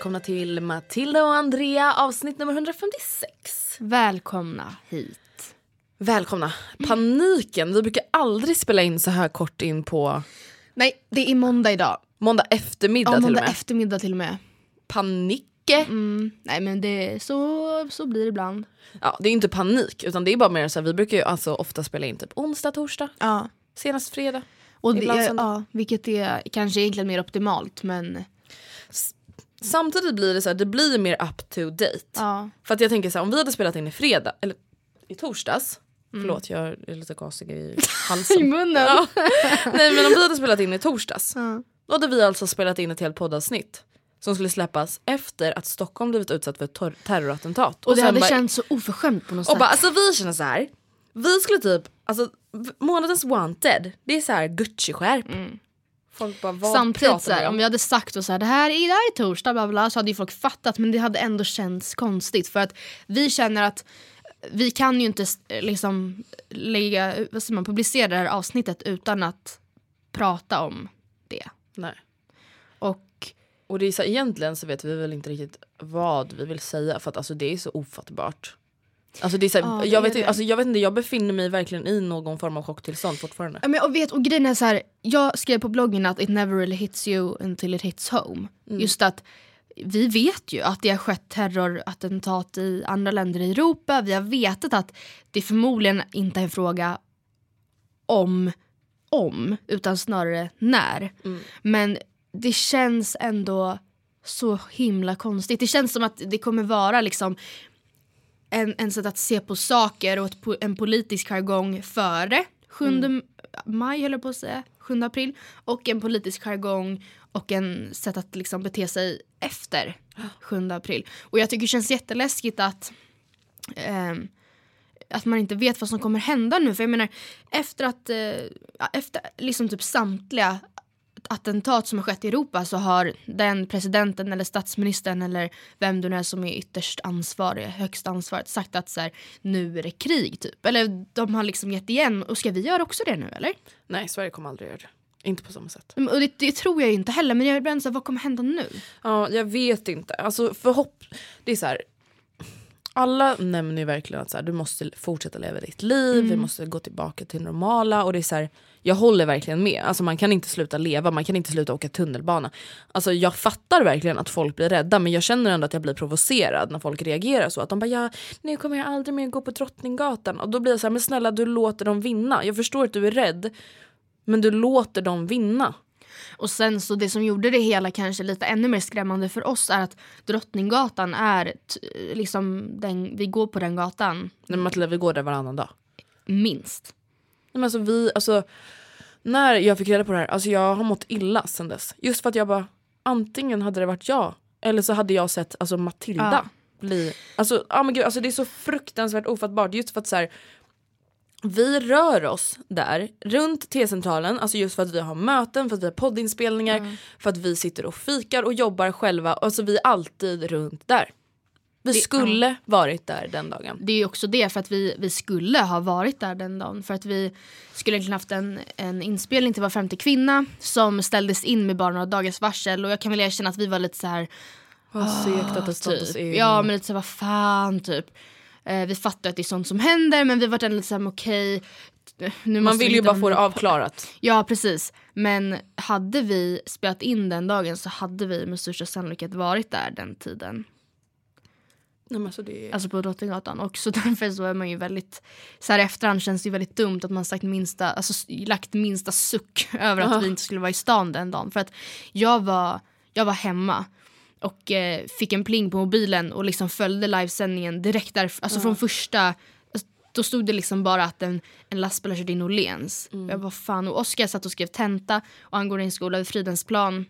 Välkomna till Matilda och Andrea avsnitt nummer 156. Välkomna hit. Välkomna. Paniken, vi brukar aldrig spela in så här kort in på Nej, det är måndag idag. måndag eftermiddag Ja, till och måndag med. eftermiddag till och med. Panik. Mm, nej men det, så, så blir det ibland. Ja, det är inte panik utan det är bara mer så här, vi brukar ju alltså ofta spela in typ onsdag, torsdag, Ja. senast fredag. Och det, ja, vilket är kanske egentligen mer optimalt men Samtidigt blir det så här, det blir mer up to date. ja. För att jag tänker så här, om vi hade spelat in i fredag, eller i torsdags, förlåt jag är lite gasig i halsen. I munnen. Ja. Nej men om vi hade spelat in i torsdags, Ja. då hade vi alltså spelat in ett helt poddavsnitt som skulle släppas efter att Stockholm blivit utsatt för ett terrorattentat. Och det sen hade bara, känts så oförskämt på något och sätt. bara, alltså vi känner så här. vi skulle typ, alltså månadens wanted, det är så här Gucci-skärp. Folk bara, vad Samtidigt så här, om vi hade sagt och så här, det här är, det här är torsdag bla, bla, så hade ju folk fattat men det hade ändå känts konstigt för att vi känner att vi kan ju inte liksom lägga, vad säger man, publicera det här avsnittet utan att prata om det. Nej. Och Och det är så här, egentligen så vet vi väl inte riktigt vad vi vill säga för att alltså det är så ofattbart. Alltså det är så här, Ja, det jag, vet, det. alltså jag vet inte, jag befinner mig verkligen i någon form av chocktillstånd fortfarande. Ja, men, och, vet, och grejen är så här, jag skrev på bloggen att it never really hits you until it hits home. Just att vi vet ju att det har skett terrorattentat i andra länder i Europa. Vi har vetat att det förmodligen inte är en fråga om, om utan snarare när. Men det känns ändå så himla konstigt. Det känns som att det kommer vara liksom en, en sätt att se på saker och ett, en politisk jargong före 7 maj höll jag på att säga, 7 april och en politisk jargong och en sätt att liksom bete sig efter 7 april. Och jag tycker det känns jätteläskigt att ehm, att man inte vet vad som kommer hända nu. För jag menar, efter att eh, efter liksom typ samtliga attentat som har skett i Europa så har den presidenten eller statsministern eller vem det nu är som är ytterst ansvarig, högst ansvarigt sagt att så här, nu är det krig typ. Eller de har liksom gett igen och ska vi göra också det nu eller? Nej Sverige kommer aldrig göra det. Inte på samma sätt. Men- Och det, det tror jag inte heller men jag är ibland så här, vad kommer hända nu? Ja, jag vet inte. Alltså förhopp... Det är så här. Alla nämner ju verkligen att så här, du måste fortsätta leva ditt liv, vi måste gå tillbaka till normala. Och det är så här, jag håller verkligen med. Alltså man kan inte sluta leva, man kan inte sluta åka tunnelbana. Alltså jag fattar verkligen att folk blir rädda men jag känner ändå att jag blir provocerad när folk reagerar så. Att de bara ja, nu kommer jag aldrig mer gå på Drottninggatan. Och då blir jag så här, men snälla du låter dem vinna. Jag förstår att du är rädd men du låter dem vinna. Och sen så det som gjorde det hela kanske lite ännu mer skrämmande för oss är att Drottninggatan är liksom den, vi går på den gatan Nej, Matilda, vi går där varannan dag. minst. Men alltså, vi, alltså, när jag fick reda på det här, alltså, jag har mått illa sen dess. Just för att jag bara, antingen hade det varit jag eller så hade jag sett alltså, Matilda Ja. bli... Alltså, ah, men gud, alltså, det är så fruktansvärt ofattbart. Just för att så här, vi rör oss där runt T-centralen, alltså just för att vi har möten, för att vi har poddinspelningar, för att vi sitter och fikar och jobbar själva. Alltså vi är alltid runt där. Vi skulle varit där den dagen. Det är också det för att vi, vi skulle ha varit där den dagen. För att vi skulle egentligen haft en, en inspelning till Var femte kvinna som ställdes in med bara några dagars varsel. Och jag kan väl erkänna att vi var lite så här Vad segt att det stått typ. Ja men lite så här, vad fan typ. Eh, vi fattar att det är sånt som händer men vi var ändå lite såhär okej. nu Man vill vi ju bara få det avklarat. Ja precis. Men hade vi spelat in den dagen så hade vi med största sannolikhet varit där den tiden. Nej, alltså det. Alltså på Drottninggatan. Och så därför så är man ju väldigt, så här i efterhand känns det ju väldigt dumt att man sagt minsta, alltså lagt minsta suck över att Ja. vi inte skulle vara i stan den dagen. För att jag var, jag var hemma och eh, fick en pling på mobilen och liksom följde livesändningen direkt där, alltså från första alltså, då stod det liksom bara att en, en lastbil har kört in Åhléns. Jag var fan och Oskar satt och skrev tenta och han går i en skola vid Fridhemsplan.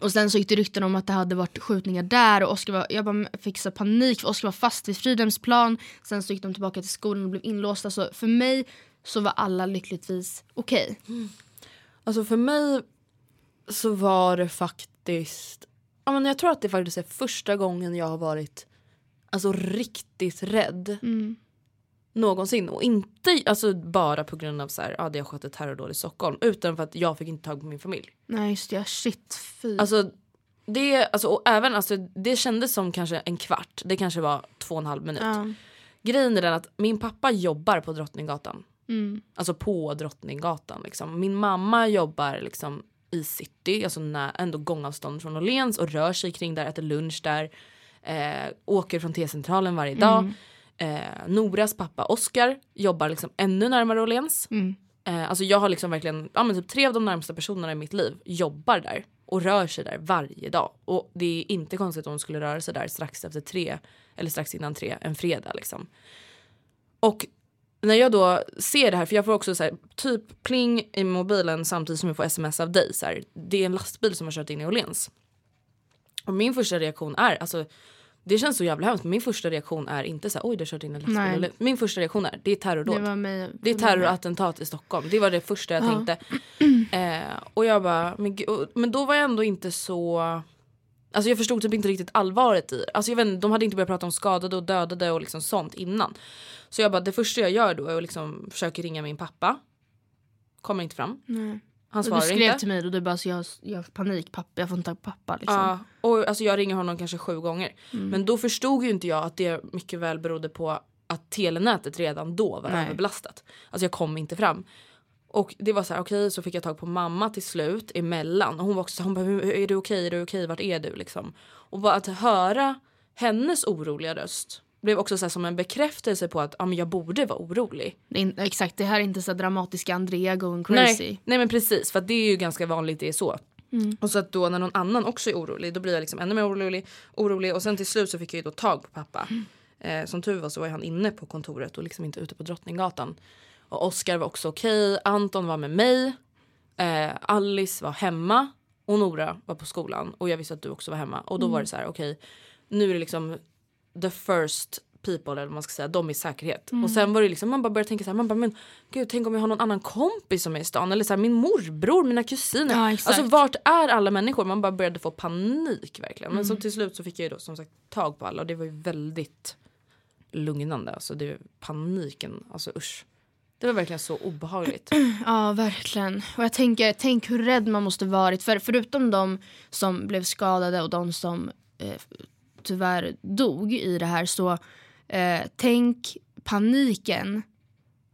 Och sen så gick det rykten om att det hade varit skjutningar där och Oskar var, jag bara fick så panik för Oskar var fast vid Fridhemsplan. Sen så gick de tillbaka till skolan och blev inlåsta. Så för mig så var alla lyckligtvis okej. Alltså för mig så var det faktiskt... Ja, men jag tror att det faktiskt är första gången jag har varit alltså, riktigt rädd. Någonsin. Och inte alltså, bara på grund av så här, ja, det har skett ett terrordåd i Stockholm. Utan för att jag fick inte tag på min familj. Nej just det, shit fy. Alltså, det, alltså, och även, alltså, det kändes som kanske en kvart. Det kanske var två och en halv minut. ja. Grejen är den att min pappa jobbar på Drottninggatan. mm. Alltså på Drottninggatan. Liksom. Min mamma jobbar liksom i city, alltså när, ändå gångavstånd från Åhléns och rör sig kring där, äter lunch där. Eh, åker från T-centralen varje dag. Eh, Noras pappa Oskar jobbar liksom ännu närmare Åhléns. Mm. Eh, alltså jag har liksom verkligen, ja men typ tre av de närmsta personerna i mitt liv jobbar där och rör sig där varje dag. Och det är inte konstigt om de skulle röra sig där strax efter tre eller strax innan tre en fredag liksom. Och när jag då ser det här, för jag får också så här, typ pling i mobilen samtidigt som jag får sms av dig. Så här, det är en lastbil som har kört in i Åhléns. Och min första reaktion är, alltså det känns så jävla hemskt min första reaktion är inte så här, oj det har kört in en lastbil. Åhléns." Min första reaktion är, det är terrordåd. Det mig. Det är terrorattentat i Stockholm. Det var det första jag Ja. tänkte. Eh, och jag bara, men, och- men då var jag ändå inte så... Alltså jag förstod typ inte riktigt allvaret i det. Alltså jag vet, inte, De hade inte börjat prata om skadade och dödade och liksom sånt innan. Så jag bara, det första jag gör då är att liksom försöka ringa min pappa. Kommer inte fram. Nej. Han Och du svarar skrev inte. till mig och du bara så jag, jag har panik pappa, jag får inte tag på pappa. Liksom. Ja, och alltså jag ringer honom kanske sju gånger. Mm. Men då förstod ju inte jag att det mycket väl berodde på att telenätet redan då var Nej. överbelastat. Alltså jag kom inte fram. Och det var så här, okej så fick jag tag på mamma till slut emellan. Och hon var också så här, hon bara, "Hur- är du okej, är du okej, vart är du liksom? Och bara att höra hennes oroliga röst blev också så som en bekräftelse på att ja, men jag borde vara orolig. In- exakt, det här är inte så dramatiska Andrea going crazy. Nej, nej men precis för det är ju ganska vanligt det är så. Och så att då när någon annan också är orolig då blir jag liksom ännu mer orolig, orolig och sen till slut så fick jag ju då tag på pappa. Eh, som tur var så var han inne på kontoret och liksom inte ute på Drottninggatan. Och Oskar var också okej, Anton var med mig, eh, Alice var hemma och Nora var på skolan och jag visste att du också var hemma och då var det så här okej nu är det liksom the first people eller vad man ska säga, de i säkerhet. Och sen var det liksom, man bara började tänka så här, man bara men gud tänk om jag har någon annan kompis som är i stan eller så här, min morbror, mina kusiner. Ja, alltså vart är alla människor? Man bara började få panik verkligen. Men så till slut så fick jag ju då som sagt tag på alla och det var ju väldigt lugnande. Alltså det paniken, alltså usch. Det var verkligen så obehagligt. Ja, verkligen. Och jag tänker, tänk hur rädd man måste varit. För förutom de som blev skadade och de som eh, tyvärr dog i det här så eh, tänk paniken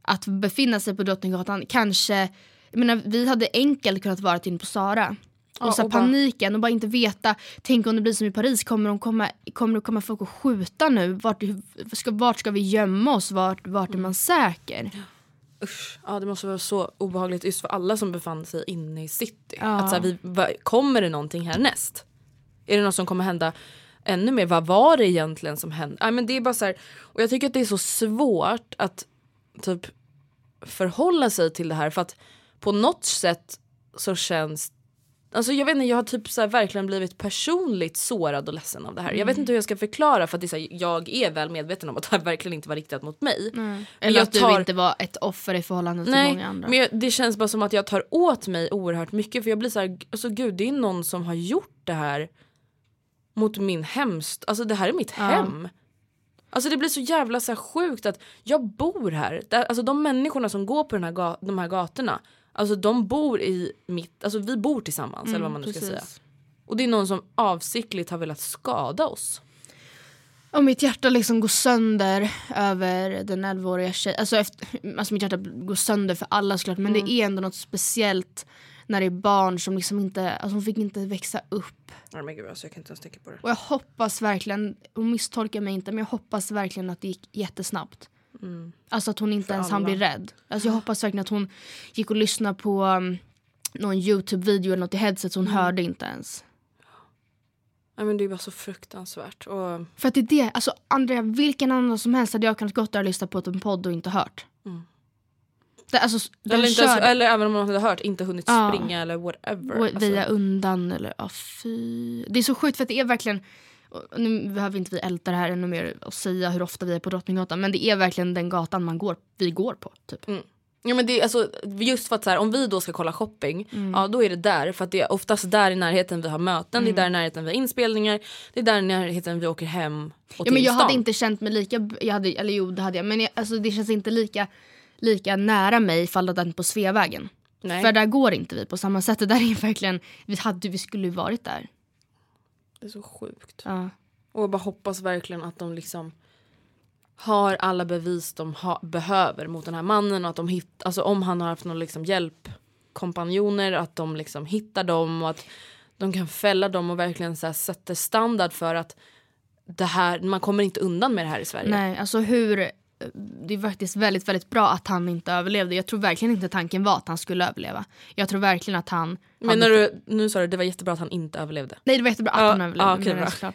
att befinna sig på Drottninggatan. Kanske, jag menar, vi hade enkelt kunnat vara inne på Sara. Ja, och så här och bara- paniken och bara inte veta. Tänk om det blir som i Paris, kommer, de komma, kommer det komma folk och skjuta nu? Vart, ska, vart ska vi gömma oss? Vart, vart är man säker? usch, ja, det måste vara så obehagligt just för alla som befann sig inne i city. Ja. Att så här, vi, kommer det någonting härnäst? Är det något som kommer hända ännu mer? Vad var det egentligen som hände? Ja, men det är bara så här, och jag tycker att det är så svårt att typ förhålla sig till det här för att på något sätt så känns Alltså jag vet inte, jag har typ så verkligen blivit personligt sårad och ledsen av det här. Jag vet inte hur jag ska förklara för att det är så här, jag är väl medveten om att det här verkligen inte var riktat mot mig. Men Eller att du tar- inte var ett offer i förhållande till Nej, många andra. men jag, det känns bara som att jag tar åt mig oerhört mycket för jag blir så här, alltså gud det är någon som har gjort det här mot min hemst, alltså det här är mitt hem. Alltså det blir så jävla så här sjukt att jag bor här. Alltså de människorna som går på den här de här gatorna, alltså de bor i mitt, alltså vi bor tillsammans eller vad man nu ska precis. säga. Och det är någon som avsiktligt har velat skada oss. Och mitt hjärta liksom går sönder över den 11-åriga tjejen. Alltså, efter, alltså mitt hjärta går sönder för alla såklart men det är ändå något speciellt när det är barn som liksom inte, alltså hon fick inte växa upp. Nej men gud alltså jag kan inte ens tänka på det. Och jag hoppas verkligen, hon misstolkar mig inte men jag hoppas verkligen att det gick jättesnabbt. Alltså att hon inte ens hann bli rädd. Alltså jag hoppas verkligen att hon gick och lyssnade på um, någon Youtube-video eller något i headset så hon hörde inte ens. Nej men det är bara så fruktansvärt. Och, För att det är det, alltså Andrea, vilken annan som helst hade jag kunnat gått där och lyssnat på en podd och inte hört. Det, alltså, eller, inte kör eller även om man hade hört, inte hunnit Ja. springa eller whatever. Alltså, undan eller ja fy. Det är så sjukt för att det är verkligen, nu behöver inte vi älta det här ännu mer och säga hur ofta vi är på Drottninggatan men det är verkligen den gatan man går, vi går på. Typ. Ja, men det är alltså, just för att så här, om vi då ska kolla shopping, Mm. ja då är det där. För att det är oftast där i närheten vi har möten, det är där i närheten vi har inspelningar, det är där i närheten vi åker hem och Ja, till men jag stan. hade inte känt mig lika, jag hade, eller jo det hade jag, men jag, alltså, det känns inte lika, lika nära mig ifall det den på Sveavägen. Nej. För där går inte vi på samma sätt. Det där är verkligen, vi, hade, vi skulle ju varit där. Det är så sjukt. Ja. Och jag bara hoppas verkligen att de liksom har alla bevis de ha, behöver mot den här mannen och att de hittar, alltså om han har haft någon liksom hjälpkompanjoner att de liksom hittar dem och att de kan fälla dem och verkligen så här sätter standard för att det här, man kommer inte undan med det här i Sverige. Nej, alltså hur... Det är faktiskt väldigt, väldigt bra att han inte överlevde. Jag tror verkligen inte tanken var att han skulle överleva. Jag tror verkligen att han... Men hade- när du, nu sa du det var jättebra att han inte överlevde. Nej det var jättebra att Ja, han överlevde. ja, menar jag bra. såklart.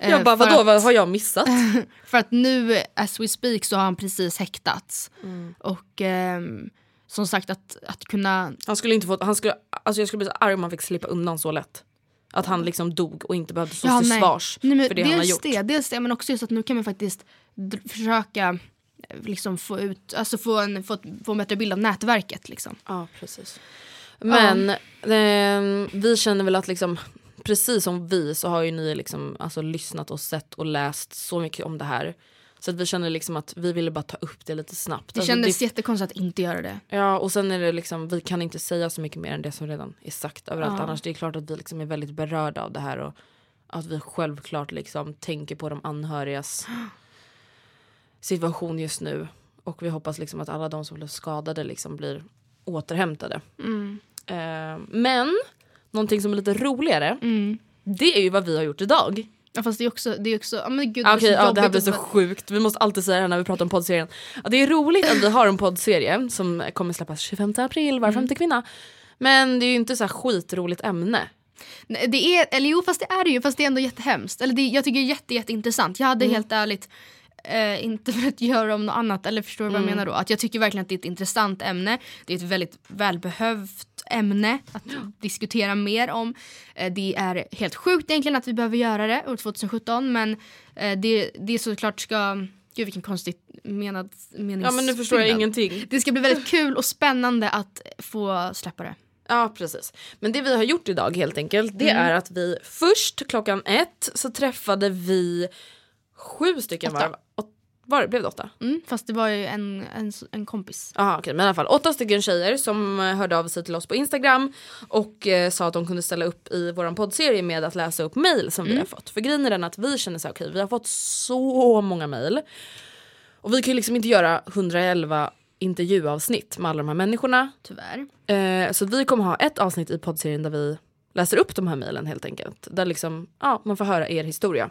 Jag Eh, bara vadå, att- vad har jag missat? För att nu, as we speak, så har han precis häktats. Mm. Och ehm, som sagt att, att kunna... Han skulle inte få, han skulle, alltså jag skulle bli så arg om han fick slippa undan så lätt. Att han liksom dog och inte behövde stå till nej. svars Nej, men för det han har gjort. Det, dels det, men också just att nu kan man faktiskt försöka eh, liksom få ut, alltså få en, få, få en bättre bild av nätverket liksom. Ja precis. Men eh, vi känner väl att liksom precis som vi så har ju ni liksom alltså lyssnat och sett och läst så mycket om det här. Så att vi känner liksom att vi ville bara ta upp det lite snabbt. Det Alltså, kändes det, jättekonstigt att inte göra det. Ja och sen är det liksom, vi kan inte säga så mycket mer än det som redan är sagt överallt. Ja. Annars det är klart att vi liksom är väldigt berörda av det här och att vi självklart liksom tänker på de anhörigas situation just nu. Och vi hoppas liksom att alla de som blev skadade liksom blir återhämtade. Mm. Eh, men någonting som är lite roligare, Mm. det är ju vad vi har gjort idag. Ja, fast det är också, det är också, ja, men gud, Ah, det så ja, det här blir så sjukt. Vi måste alltid säga det här när vi pratar om poddserien. Ja, det är roligt att vi har en poddserie som kommer släppas 25 april, var Mm. femte kvinna. Men det är ju inte så här skitroligt ämne. Nej, det är, eller jo fast det är det ju, fast det är ändå jättehemskt. Eller det, jag tycker det är jätte, jätteintressant. Jag hade Mm. helt ärligt eh, inte velat göra om något annat, eller förstår du vad Mm. jag menar då? Att jag tycker verkligen att det är ett intressant ämne. Det är ett väldigt välbehövt ämne att diskutera mer om. Eh, det är helt sjukt egentligen att vi behöver göra det år 2017 men eh, det, det såklart ska, gud vilken konstigt menad meningsbyggnad. Ja men nu förstår jag ingenting. Det ska bli väldigt kul och spännande att få släppa det. Ja precis. Men det vi har gjort idag helt enkelt det Mm. är att vi först klockan ett så träffade vi sju stycken Åtta. var. Åt, var det, blev det åtta? Mm, fast det var ju en, en, en kompis. Jaha okej men i alla fall åtta stycken tjejer som eh, hörde av sig till oss på Instagram och eh, sa att de kunde ställa upp i våran poddserie med att läsa upp mail som vi har fått. För grejen är den att vi känner så här, okej vi har fått så många mail och vi kan ju liksom inte göra 111 intervjuavsnitt med alla de här människorna. Tyvärr. Eh, så vi kommer ha ett avsnitt i poddserien där vi läser upp de här mejlen helt enkelt. Där liksom, ja, man får höra er historia.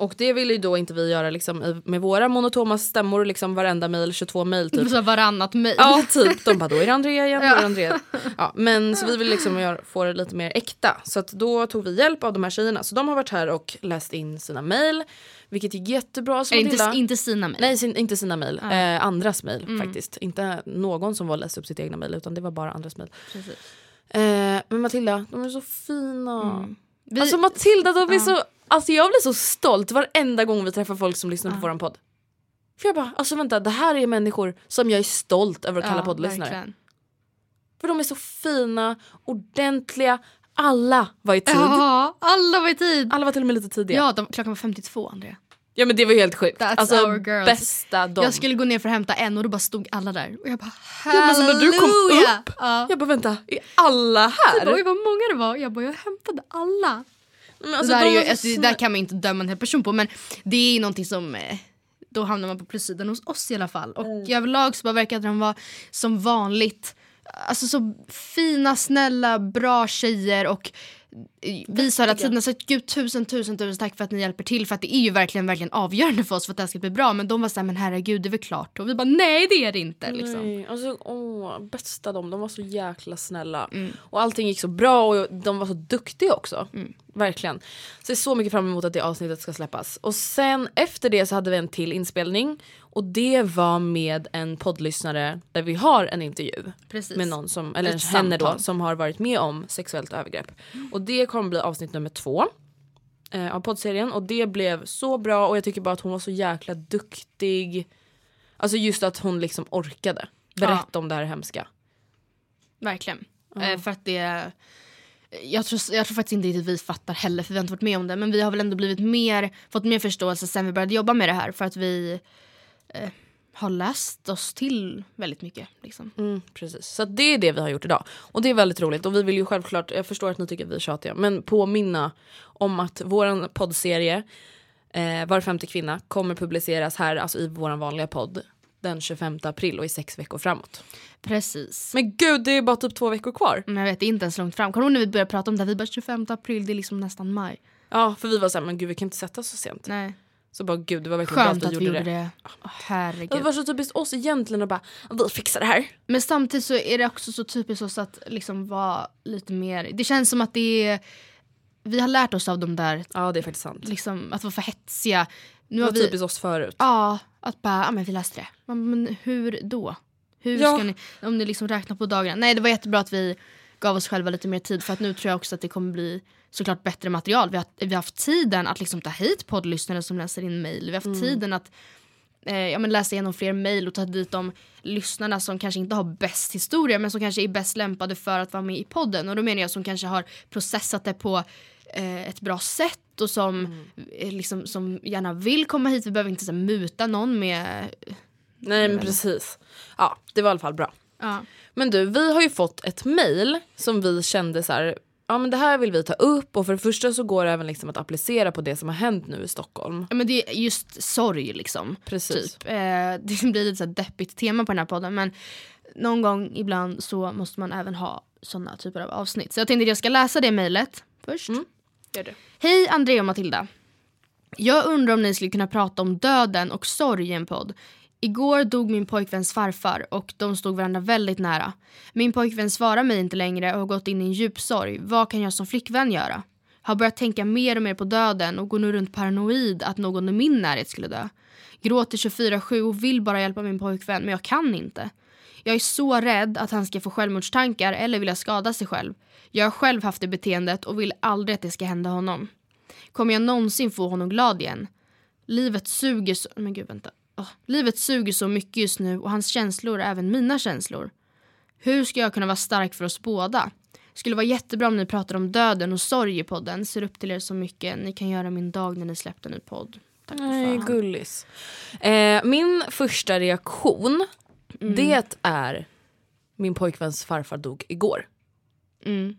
Och det ville ju då inte vi göra liksom, med våra monotoma stämmor, liksom varenda mail, 22 mail typ. Så här varannat mejl. Ja typ, de bara då är det Andrea igen, då är det Andrea. Ja, men så vi vill liksom få det lite mer äkta. Så att då tog vi hjälp av de här tjejerna. Så de har varit här och läst in sina mail. Vilket är jättebra. Är inte, inte sina mejl. Nej sin, inte sina mail, eh, andras mail faktiskt. Inte någon som var läste upp sitt egna mail utan det var bara andras. Precis. Eh, men Matilda, de är så fina. Vi, Alltså Matilda, de är så, alltså jag blir så stolt varenda gång vi träffar folk som lyssnar på våran podd. För jag bara, alltså vänta det här är människor som jag är stolt över att kalla ja, poddlyssnare. verkligen. För de är så fina, ordentliga, alla var i tid. Ja, alla var i tid. Alla var till och med lite tidiga. Ja, Ja, de, klockan var 52 Andrea. Men det var helt sjukt. That's alltså our girls. bästa dem. Jag skulle gå ner för att hämta en och då bara stod alla där. Och jag bara Ja, men så när du kom halleluja! upp, Ja. Jag bara vänta, är alla här? Oj vad många det var. Jag bara jag hämtade alla. Men det, alltså, där de ju, alltså, det där kan man inte döma en hel person på men det är ju någonting som eh, då hamnar man på plussidan hos oss i alla fall. Och Mm. överlag så bara verkade de vara som vanligt Alltså så fina, snälla, bra tjejer och vi sa hela tiden så gud tusen tusen tusen tack för att ni hjälper till för att det är ju verkligen verkligen avgörande för oss för att det här ska bli bra men de var såhär men herregud det är väl klart och vi bara nej det är det inte liksom. Nej, alltså, åh, bästa dem, de var så jäkla snälla. Mm. Och allting gick så bra och de var så duktiga också. Verkligen. Så jag är så mycket fram emot att det avsnittet ska släppas. Och sen efter det så hade vi en till inspelning. Och det var med en poddlyssnare där vi har en intervju. Precis. Med någon som, eller Ett henne då, som har varit med om sexuellt övergrepp. Och det kommer bli avsnitt nummer två. Eh, av poddserien och det blev så bra och jag tycker bara att hon var så jäkla duktig. Alltså just att hon liksom orkade berätta om det här hemska. Verkligen. Eh, för att det... Jag tror, jag tror faktiskt inte riktigt vi fattar heller för vi har inte varit med om det. Men vi har väl ändå blivit mer, fått mer förståelse sen vi började jobba med det här. För att vi eh, har läst oss till väldigt mycket. Liksom. Mm, precis. Så det är det vi har gjort idag. Och det är väldigt roligt och vi vill ju självklart, jag förstår att ni tycker att vi är tjatiga, men påminna om att vår poddserie eh, Var femte kvinna kommer publiceras här, alltså i vår vanliga podd den 25 april och i sex veckor framåt. Precis. Men gud det är bara typ två veckor kvar. Men jag vet, det är inte ens långt fram. Kommer du när vi började prata om det här? Vi bara 25 april, det är liksom nästan maj. Ja för vi var såhär, men gud vi kan inte sätta så sent. Nej. Så bara gud det var verkligen Skönt bra att vi gjorde det. Åh, herregud. Det var så typiskt oss egentligen att bara, vi fixar det här. Men samtidigt så är det också så typiskt oss att liksom vara lite mer... Det känns som att det är... Vi har lärt oss av de där, Ja det är faktiskt sant. liksom, att vara för hetsiga. Nu Det var vi, typiskt oss förut. Ja, att bara, ja men vi läste det. Men, men hur då? Hur Ja. ska ni, om ni liksom räknar på dagarna? Nej det var jättebra att vi gav oss själva lite mer tid för att nu tror jag också att det kommer bli såklart bättre material. Vi har, vi har haft tiden att liksom ta hit poddlyssnare som läser in mail. Vi har haft tiden att eh, ja, men läsa igenom fler mail och ta dit de lyssnarna som kanske inte har bäst historia men som kanske är bäst lämpade för att vara med i podden. Och då menar jag som kanske har processat det på eh, ett bra sätt och som, eh, liksom, som gärna vill komma hit. Vi behöver inte så, muta någon med... Nej men precis. Ja det var i alla fall bra. Ja. Men du, vi har ju fått ett mail som vi kände så här, ja men det här vill vi ta upp och för det första så går det även liksom att applicera på det som har hänt nu i Stockholm. Ja, men det är just sorg liksom. Precis. Typ. Eh, det blir lite så här deppigt tema på den här podden men någon gång ibland så måste man även ha såna typer av avsnitt. Så jag tänkte att jag ska läsa det mejlet först. Gör det. Hej Andrea och Matilda. Jag undrar om ni skulle kunna prata om döden och sorg i en podd. Igår dog min pojkväns farfar och de stod varandra väldigt nära. Min pojkvän svarar mig inte längre och har gått in i en djup sorg. Vad kan jag som flickvän göra? Har börjat tänka mer och mer på döden och går nu runt paranoid att någon i min närhet skulle dö. Gråter 24-7 och vill bara hjälpa min pojkvän men jag kan inte. Jag är så rädd att han ska få självmordstankar eller vilja skada sig själv. Jag har själv haft det beteendet och vill aldrig att det ska hända honom. Kommer jag någonsin få honom glad igen? Livet suger så... Men gud, vänta. Åh. Livet suger så mycket just nu och hans känslor är även mina känslor. Hur ska jag kunna vara stark för oss båda? Skulle vara jättebra om ni pratar om döden och sorg i podden. Ser upp till er så mycket. Ni kan göra min dag när ni släppte en ny podd. Tack Nej fan. gullis. Eh, min första reaktion det är min pojkväns farfar dog igår. Mm.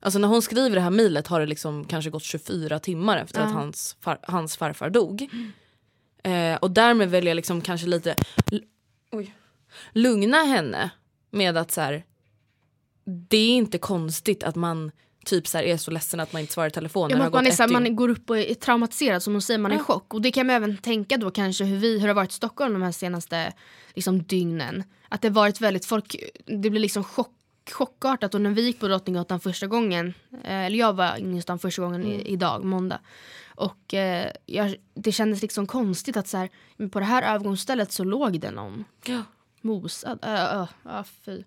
Alltså när hon skriver det här mejlet har det liksom kanske gått 24 timmar efter att hans, far, hans farfar dog. Eh, och därmed vill jag liksom kanske lite oj, lugna henne med att så här, det är inte konstigt att man typ så här, är så ledsen att man inte svarar i telefon. Ja, man, är, så här, man går upp och är traumatiserad som hon säger, man är i chock. Och det kan man även tänka då kanske hur, vi, hur det har varit i Stockholm de här senaste liksom, dygnen. Att det varit väldigt, folk, det blir liksom chock, chockartat och när vi gick på Drottninggatan första gången, eh, eller jag var i stan första gången i, idag, måndag. Och eh, jag, det kändes liksom konstigt att så här, på det här övergångsstället så låg det någon Ja. mosad. Äh, äh, äh, fy.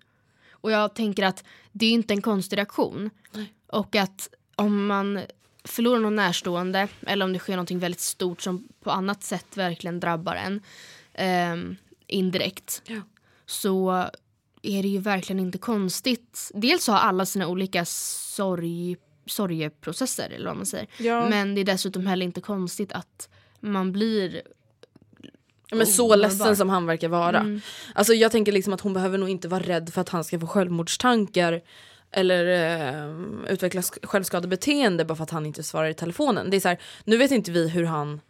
Och jag tänker att det är inte en konstig reaktion. Och att om man förlorar någon närstående eller om det sker något väldigt stort som på annat sätt verkligen drabbar en ehm, indirekt Ja. så är det ju verkligen inte konstigt. Dels har alla sina olika sorg, sorgeprocesser eller vad man säger. Ja. Men det är dessutom heller inte konstigt att man blir Ja, men så ledsen som han verkar vara. Mm. Alltså jag tänker liksom att hon behöver nog inte vara rädd för att han ska få självmordstankar eller eh, utveckla sk- självskadebeteende bara för att han inte svarar i telefonen. Det är så här, nu vet inte vi hur han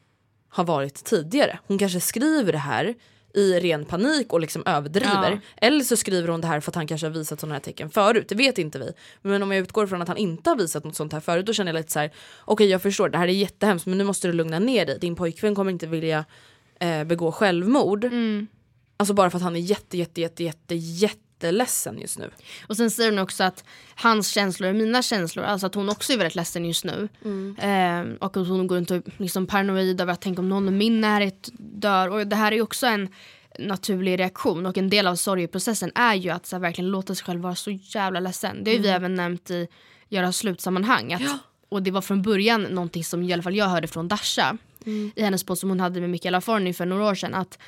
har varit tidigare. Hon kanske skriver det här i ren panik och liksom överdriver. Ja. Eller så skriver hon det här för att han kanske har visat sådana här tecken förut. Det vet inte vi. Men om jag utgår från att han inte har visat något sånt här förut då känner jag lite så här: okej jag förstår det här är jättehemskt men nu måste du lugna ner dig. Din pojkvän kommer inte vilja eh, begå självmord. Mm. Alltså bara för att han är jätte jätte jätte jätte jätteledsen just nu. Och sen säger hon också att hans känslor är mina känslor. Alltså att hon också är väldigt ledsen just nu. Ehm, och att hon går runt och liksom paranoid över att tänka om någon i min närhet dör. Och det här är ju också en naturlig reaktion. Och en del av sorgeprocessen är ju att så här, verkligen låta sig själv vara så jävla ledsen. Det har ju vi även nämnt i Göra slutsammanhang. Att, Och det var från början någonting som i alla fall jag hörde från Dasha. I hennes podd som hon hade med Mikaela Forni för några år sedan. Att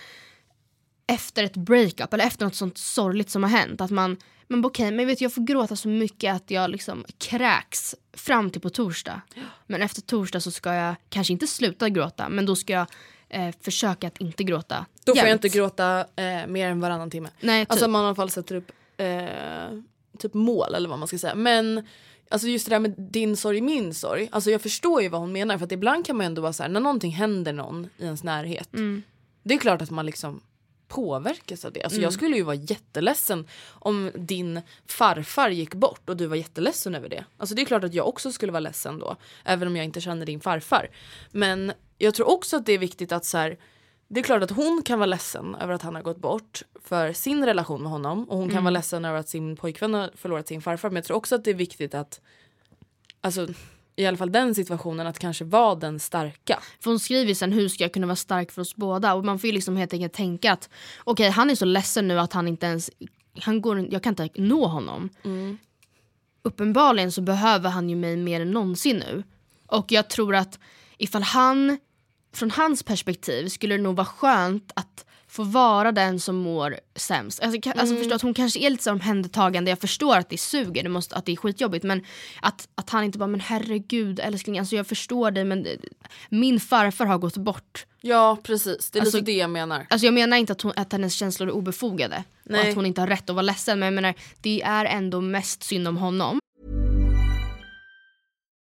efter ett breakup eller efter något sånt sorgligt som har hänt. Att man, men okej, men vet, jag får gråta så mycket att jag liksom kräks fram till på torsdag. Men efter torsdag så ska jag kanske inte sluta gråta men då ska jag eh, försöka att inte gråta. Då får jag jämt. inte gråta eh, mer än varannan timme. Nej, typ. Alltså man i alla fall sätter upp eh, typ mål eller vad man ska säga. Men alltså just det där med din sorg, min sorg. Alltså jag förstår ju vad hon menar för att ibland kan man ändå vara så här när någonting händer någon i ens närhet. Mm. Det är klart att man liksom påverkas av det. Alltså Mm. jag skulle ju vara jätteledsen om din farfar gick bort och du var jätteledsen över det. Alltså det är klart att jag också skulle vara ledsen då. Även om jag inte känner din farfar. Men jag tror också att det är viktigt att så här, det är klart att hon kan vara ledsen över att han har gått bort för sin relation med honom och hon kan vara ledsen över att sin pojkvän har förlorat sin farfar men jag tror också att det är viktigt att alltså i alla fall den situationen att kanske vara den starka. För hon skriver sen hur ska jag kunna vara stark för oss båda och man får ju liksom helt enkelt tänka att okej han är så ledsen nu att han inte ens, han går, jag kan inte nå honom. Uppenbarligen så behöver han ju mig mer än någonsin nu. Och jag tror att ifall han, från hans perspektiv skulle det nog vara skönt att få vara den som mår sämst. Alltså, ka- alltså förstå att hon kanske är lite så omhändertagande, jag förstår att det suger, det måste, att det är skitjobbigt men att, att han inte bara men herregud älskling, alltså jag förstår dig men eh, min farfar har gått bort. Ja precis, det är Alltså- lite det jag menar. Alltså jag menar inte att, hon, att hennes känslor är obefogade och Nej. att hon inte har rätt att vara ledsen men jag menar det är ändå mest synd om honom.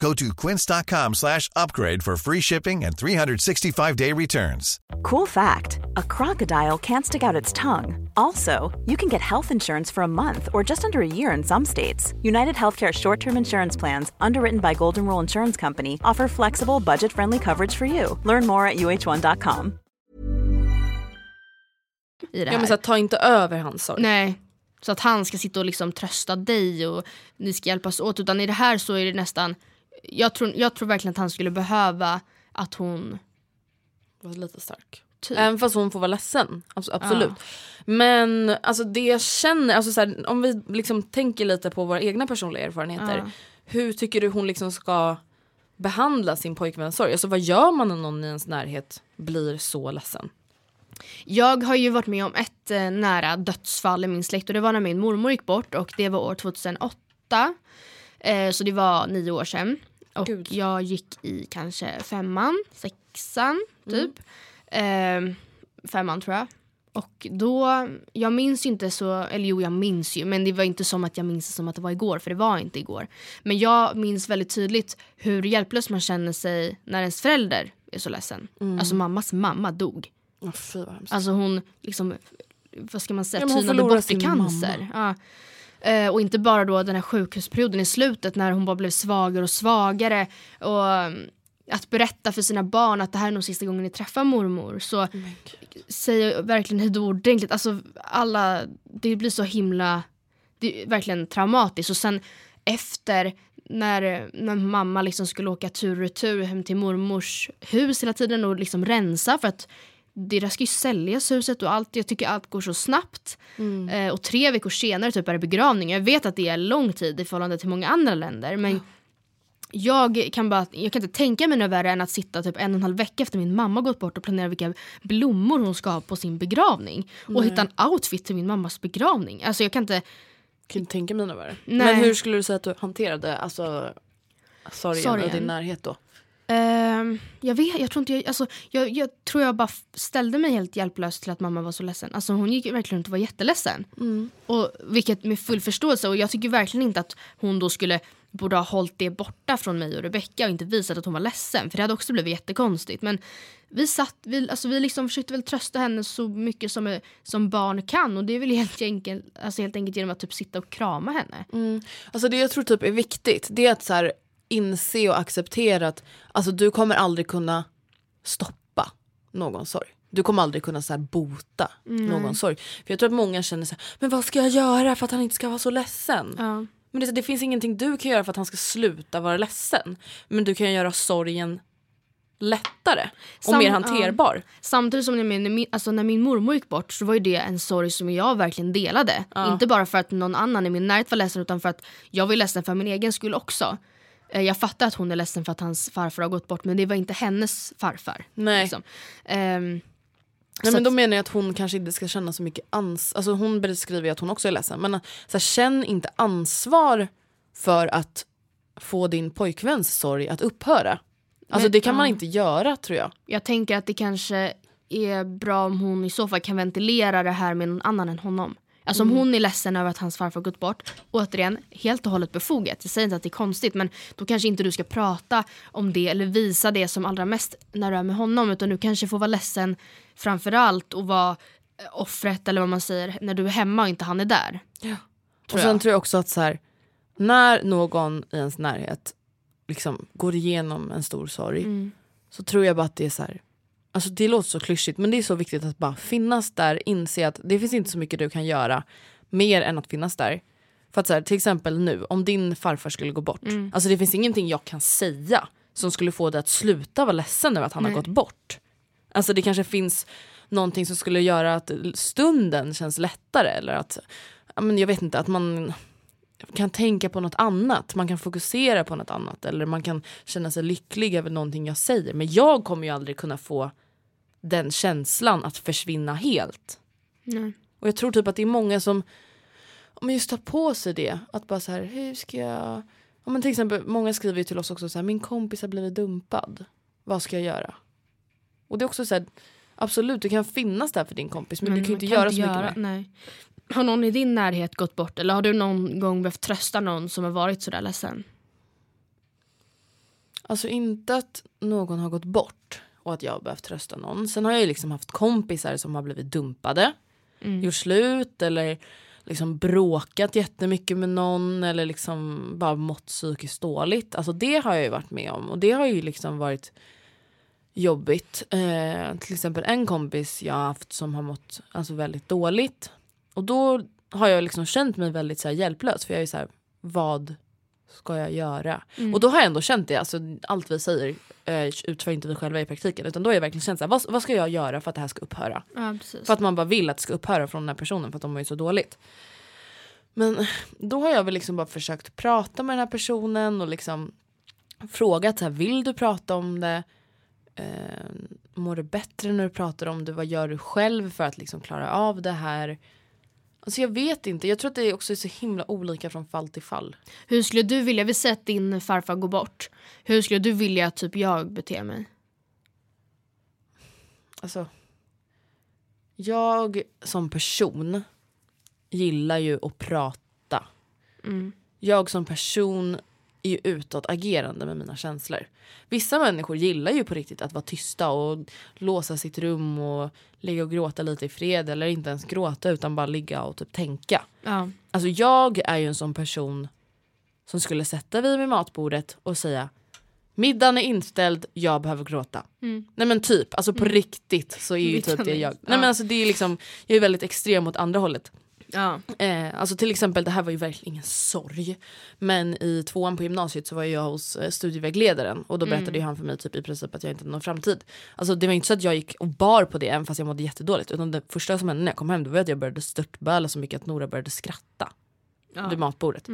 Go to quince.com slash upgrade for free shipping and 365-day returns. Cool fact a crocodile can't stick out its tongue. Also, you can get health insurance for a month or just under a year in some states. United Healthcare short term insurance plans, underwritten by Golden Rule Insurance Company, offer flexible, budget friendly coverage for you. Learn more at uh1.com. I det Ja, men så ta inte över hans sorg. Nej, så att han ska sitta och liksom trösta dig och ni ska hjälpas åt. Utan i det här så är det nästan, jag tror, jag tror verkligen att han skulle behöva att hon Var lite stark. Typ. Även fast hon får vara ledsen. Abs- absolut. Men alltså det jag känner, alltså så här, om vi liksom tänker lite på våra egna personliga erfarenheter. Ja. Hur tycker du hon liksom ska behandla sin pojkväns sorg? Alltså vad gör man när någon i ens närhet blir så ledsen? Jag har ju varit med om ett eh, nära dödsfall i min släkt och det var när min mormor gick bort och det var år 2008. Eh, så det var nio år sedan. Och Gud. jag gick i kanske femman, sexan typ. Eh, femman tror jag. Och då, jag minns ju inte så, eller jo jag minns ju men det var inte som att jag minns det som att det var igår för det var inte igår. Men jag minns väldigt tydligt hur hjälplös man känner sig när ens förälder är så ledsen. Alltså mammas mamma dog. Oh, fy. Alltså hon liksom, vad ska man säga, Ja, tynade bort i cancer. Ja. Eh, och inte bara då den här sjukhusperioden i slutet när hon bara blev svagare och svagare. Och um, att berätta för sina barn att det här är nog sista gången ni träffar mormor. Så säger verkligen hur ordentligt, alltså alla, det blir så himla, det är verkligen traumatiskt. Och sen efter när, när mamma liksom skulle åka tur och retur hem till mormors hus hela tiden och liksom rensa för att deras ska ju säljas huset och allt, jag tycker allt går så snabbt. Eh, och tre veckor senare typ är det begravning. Jag vet att det är lång tid i förhållande till många andra länder men jag kan, bara, jag kan inte tänka mig något värre än att sitta typ en och en halv vecka efter min mamma gått bort och planera vilka blommor hon ska ha på sin begravning. Och hitta en outfit till min mammas begravning. Alltså jag kan inte, kan inte tänka mig något värre. Nej. Men hur skulle du säga att du hanterade alltså, sorgen, Sorgen. och din närhet då? Ehm, jag vet, jag tror inte jag, alltså, jag, jag tror jag bara ställde mig helt hjälplös till att mamma var så ledsen. Alltså hon gick verkligen runt och var jätteledsen. Och, vilket med full förståelse och jag tycker verkligen inte att hon då skulle borde ha hållit det borta från mig och Rebecca och inte visat att hon var ledsen för det hade också blivit jättekonstigt. Men vi satt, vi, alltså vi liksom försökte väl trösta henne så mycket som, som barn kan och det är väl helt enkelt, alltså helt enkelt genom att typ sitta och krama henne. Alltså det jag tror typ är viktigt det är att så här, inse och acceptera att alltså, du kommer aldrig kunna stoppa någon sorg. Du kommer aldrig kunna så här, bota någon sorg. För jag tror att många känner så här, men vad ska jag göra för att han inte ska vara så ledsen? Ja. Men det, det finns ingenting du kan göra för att han ska sluta vara ledsen. Men du kan göra sorgen lättare och Sam- mer hanterbar. Samtidigt som när min, alltså när min mormor gick bort så var ju det en sorg som jag verkligen delade. Inte bara för att någon annan i min närhet var ledsen utan för att jag var ledsen för min egen skull också. Eh, Jag fattar att hon är ledsen för att hans farfar har gått bort men det var inte hennes farfar. Nej. Liksom. Ehm, Nej, men då menar jag att hon kanske inte ska känna så mycket ansvar. Alltså hon beskriver ju att hon också är ledsen. Men så här, känn inte ansvar för att få din pojkväns sorg att upphöra. Alltså Men- det kan man inte göra tror jag. jag tänker att det kanske är bra om hon i så fall kan ventilera det här med någon annan än honom. Alltså om hon är ledsen över att hans farfar gått bort, återigen helt och hållet befogat. Jag säger inte att det är konstigt men då kanske inte du ska prata om det eller visa det som allra mest när du är med honom utan du kanske får vara ledsen framförallt och vara eh, offret eller vad man säger när du är hemma och inte han är där. och sen tror jag också att så här, när någon i ens närhet liksom går igenom en stor sorg så tror jag bara att det är så här. Alltså det låter så klyschigt men det är så viktigt att bara finnas där, inse att det finns inte så mycket du kan göra mer än att finnas där. För att så här, till exempel nu, om din farfar skulle gå bort. Alltså det finns ingenting jag kan säga som skulle få dig att sluta vara ledsen över att han har gått bort. Alltså det kanske finns någonting som skulle göra att stunden känns lättare eller att, men jag vet inte, att man kan tänka på något annat, man kan fokusera på något annat eller man kan känna sig lycklig över någonting jag säger. Men jag kommer ju aldrig kunna få den känslan att försvinna helt. Nej. Och jag tror typ att det är många som om just tar på sig det. Att bara så här, hur ska jag... Ja, men till exempel, många skriver ju till oss också så här, min kompis har blivit dumpad. Vad ska jag göra? Och det är också så här, absolut du kan finnas där för din kompis men, du kan ju inte göra så mycket mer. Nej. Har någon i din närhet gått bort eller har du någon gång behövt trösta någon som har varit sådär ledsen? Alltså inte att någon har gått bort och att jag har behövt trösta någon. Sen har jag ju liksom haft kompisar som har blivit dumpade, gjort slut eller liksom bråkat jättemycket med någon eller liksom bara mått psykiskt dåligt. Alltså det har jag ju varit med om och det har ju liksom varit jobbigt. Eh, till exempel en kompis jag har haft som har mått alltså, väldigt dåligt och då har jag liksom känt mig väldigt så hjälplös för jag är så här, vad ska jag göra? Mm. Och då har jag ändå känt det, alltså, allt vi säger eh, utför inte vi själva i praktiken. Utan då har jag verkligen känt så här, vad, vad ska jag göra för att det här ska upphöra? Ja. För att man bara vill att det ska upphöra från den här personen för att de mår ju så dåligt. Men då har jag väl liksom bara försökt prata med den här personen och liksom frågat så här, vill du prata om det? Eh, mår du bättre när du pratar om det? Vad gör du själv för att liksom klara av det här? Alltså jag vet inte, jag tror att det också är så himla olika från fall till fall. Hur skulle du vilja, vi säger att din farfar går bort. Hur skulle du vilja att typ jag beter mig? Alltså, jag som person gillar ju att prata. Mm. Jag som person är ju utåtagerande med mina känslor. Vissa människor gillar ju på riktigt att vara tysta och låsa sitt rum och ligga och gråta lite i fred eller inte ens gråta utan bara ligga och typ tänka. Ja. Alltså jag är ju en sån person som skulle sätta vid vid matbordet och säga Middagen är inställd, jag behöver gråta. Nej men typ, alltså på riktigt så är ju typ det jag. Nej men Ja. alltså det är liksom, jag är väldigt extrem åt andra hållet. Ja. Eh, alltså till exempel, det här var ju verkligen ingen sorg. Men i tvåan på gymnasiet så var jag hos eh, studievägledaren och då berättade ju han för mig typ i princip att jag inte hade någon framtid. Alltså det var inte så att jag gick och bar på det även fast jag mådde jättedåligt. Utan det första som hände när jag kom hem då var att jag började störtböla så mycket att Nora började skratta vid matbordet.